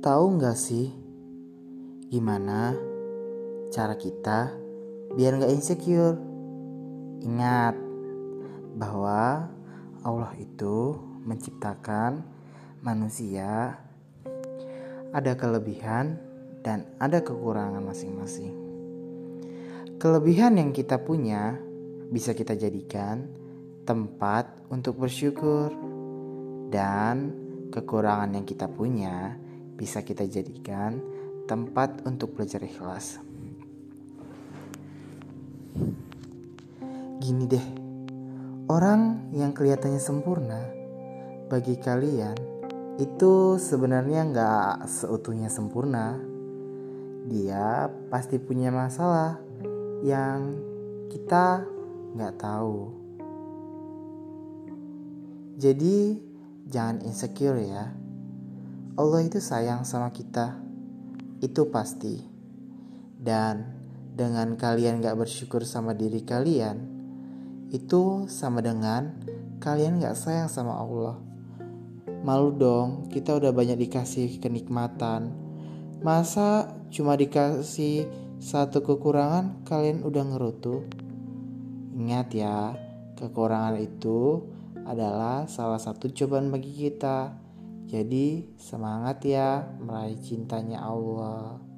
Tahu nggak sih gimana cara kita biar nggak insecure? Ingat bahwa Allah itu menciptakan manusia ada kelebihan dan ada kekurangan masing-masing. Kelebihan yang kita punya bisa kita jadikan tempat untuk bersyukur dan kekurangan yang kita punya bisa kita jadikan tempat untuk belajar ikhlas. Gini deh, orang yang kelihatannya sempurna bagi kalian itu sebenarnya nggak seutuhnya sempurna. Dia pasti punya masalah yang kita nggak tahu. Jadi jangan insecure ya. Allah itu sayang sama kita. Itu pasti. Dan dengan kalian gak bersyukur sama diri kalian, itu sama dengan kalian gak sayang sama Allah. Malu dong, kita udah banyak dikasih kenikmatan. Masa cuma dikasih satu kekurangan kalian udah ngerutu? Ingat ya, kekurangan itu adalah salah satu cobaan bagi kita. Jadi semangat ya meraih cintanya Allah.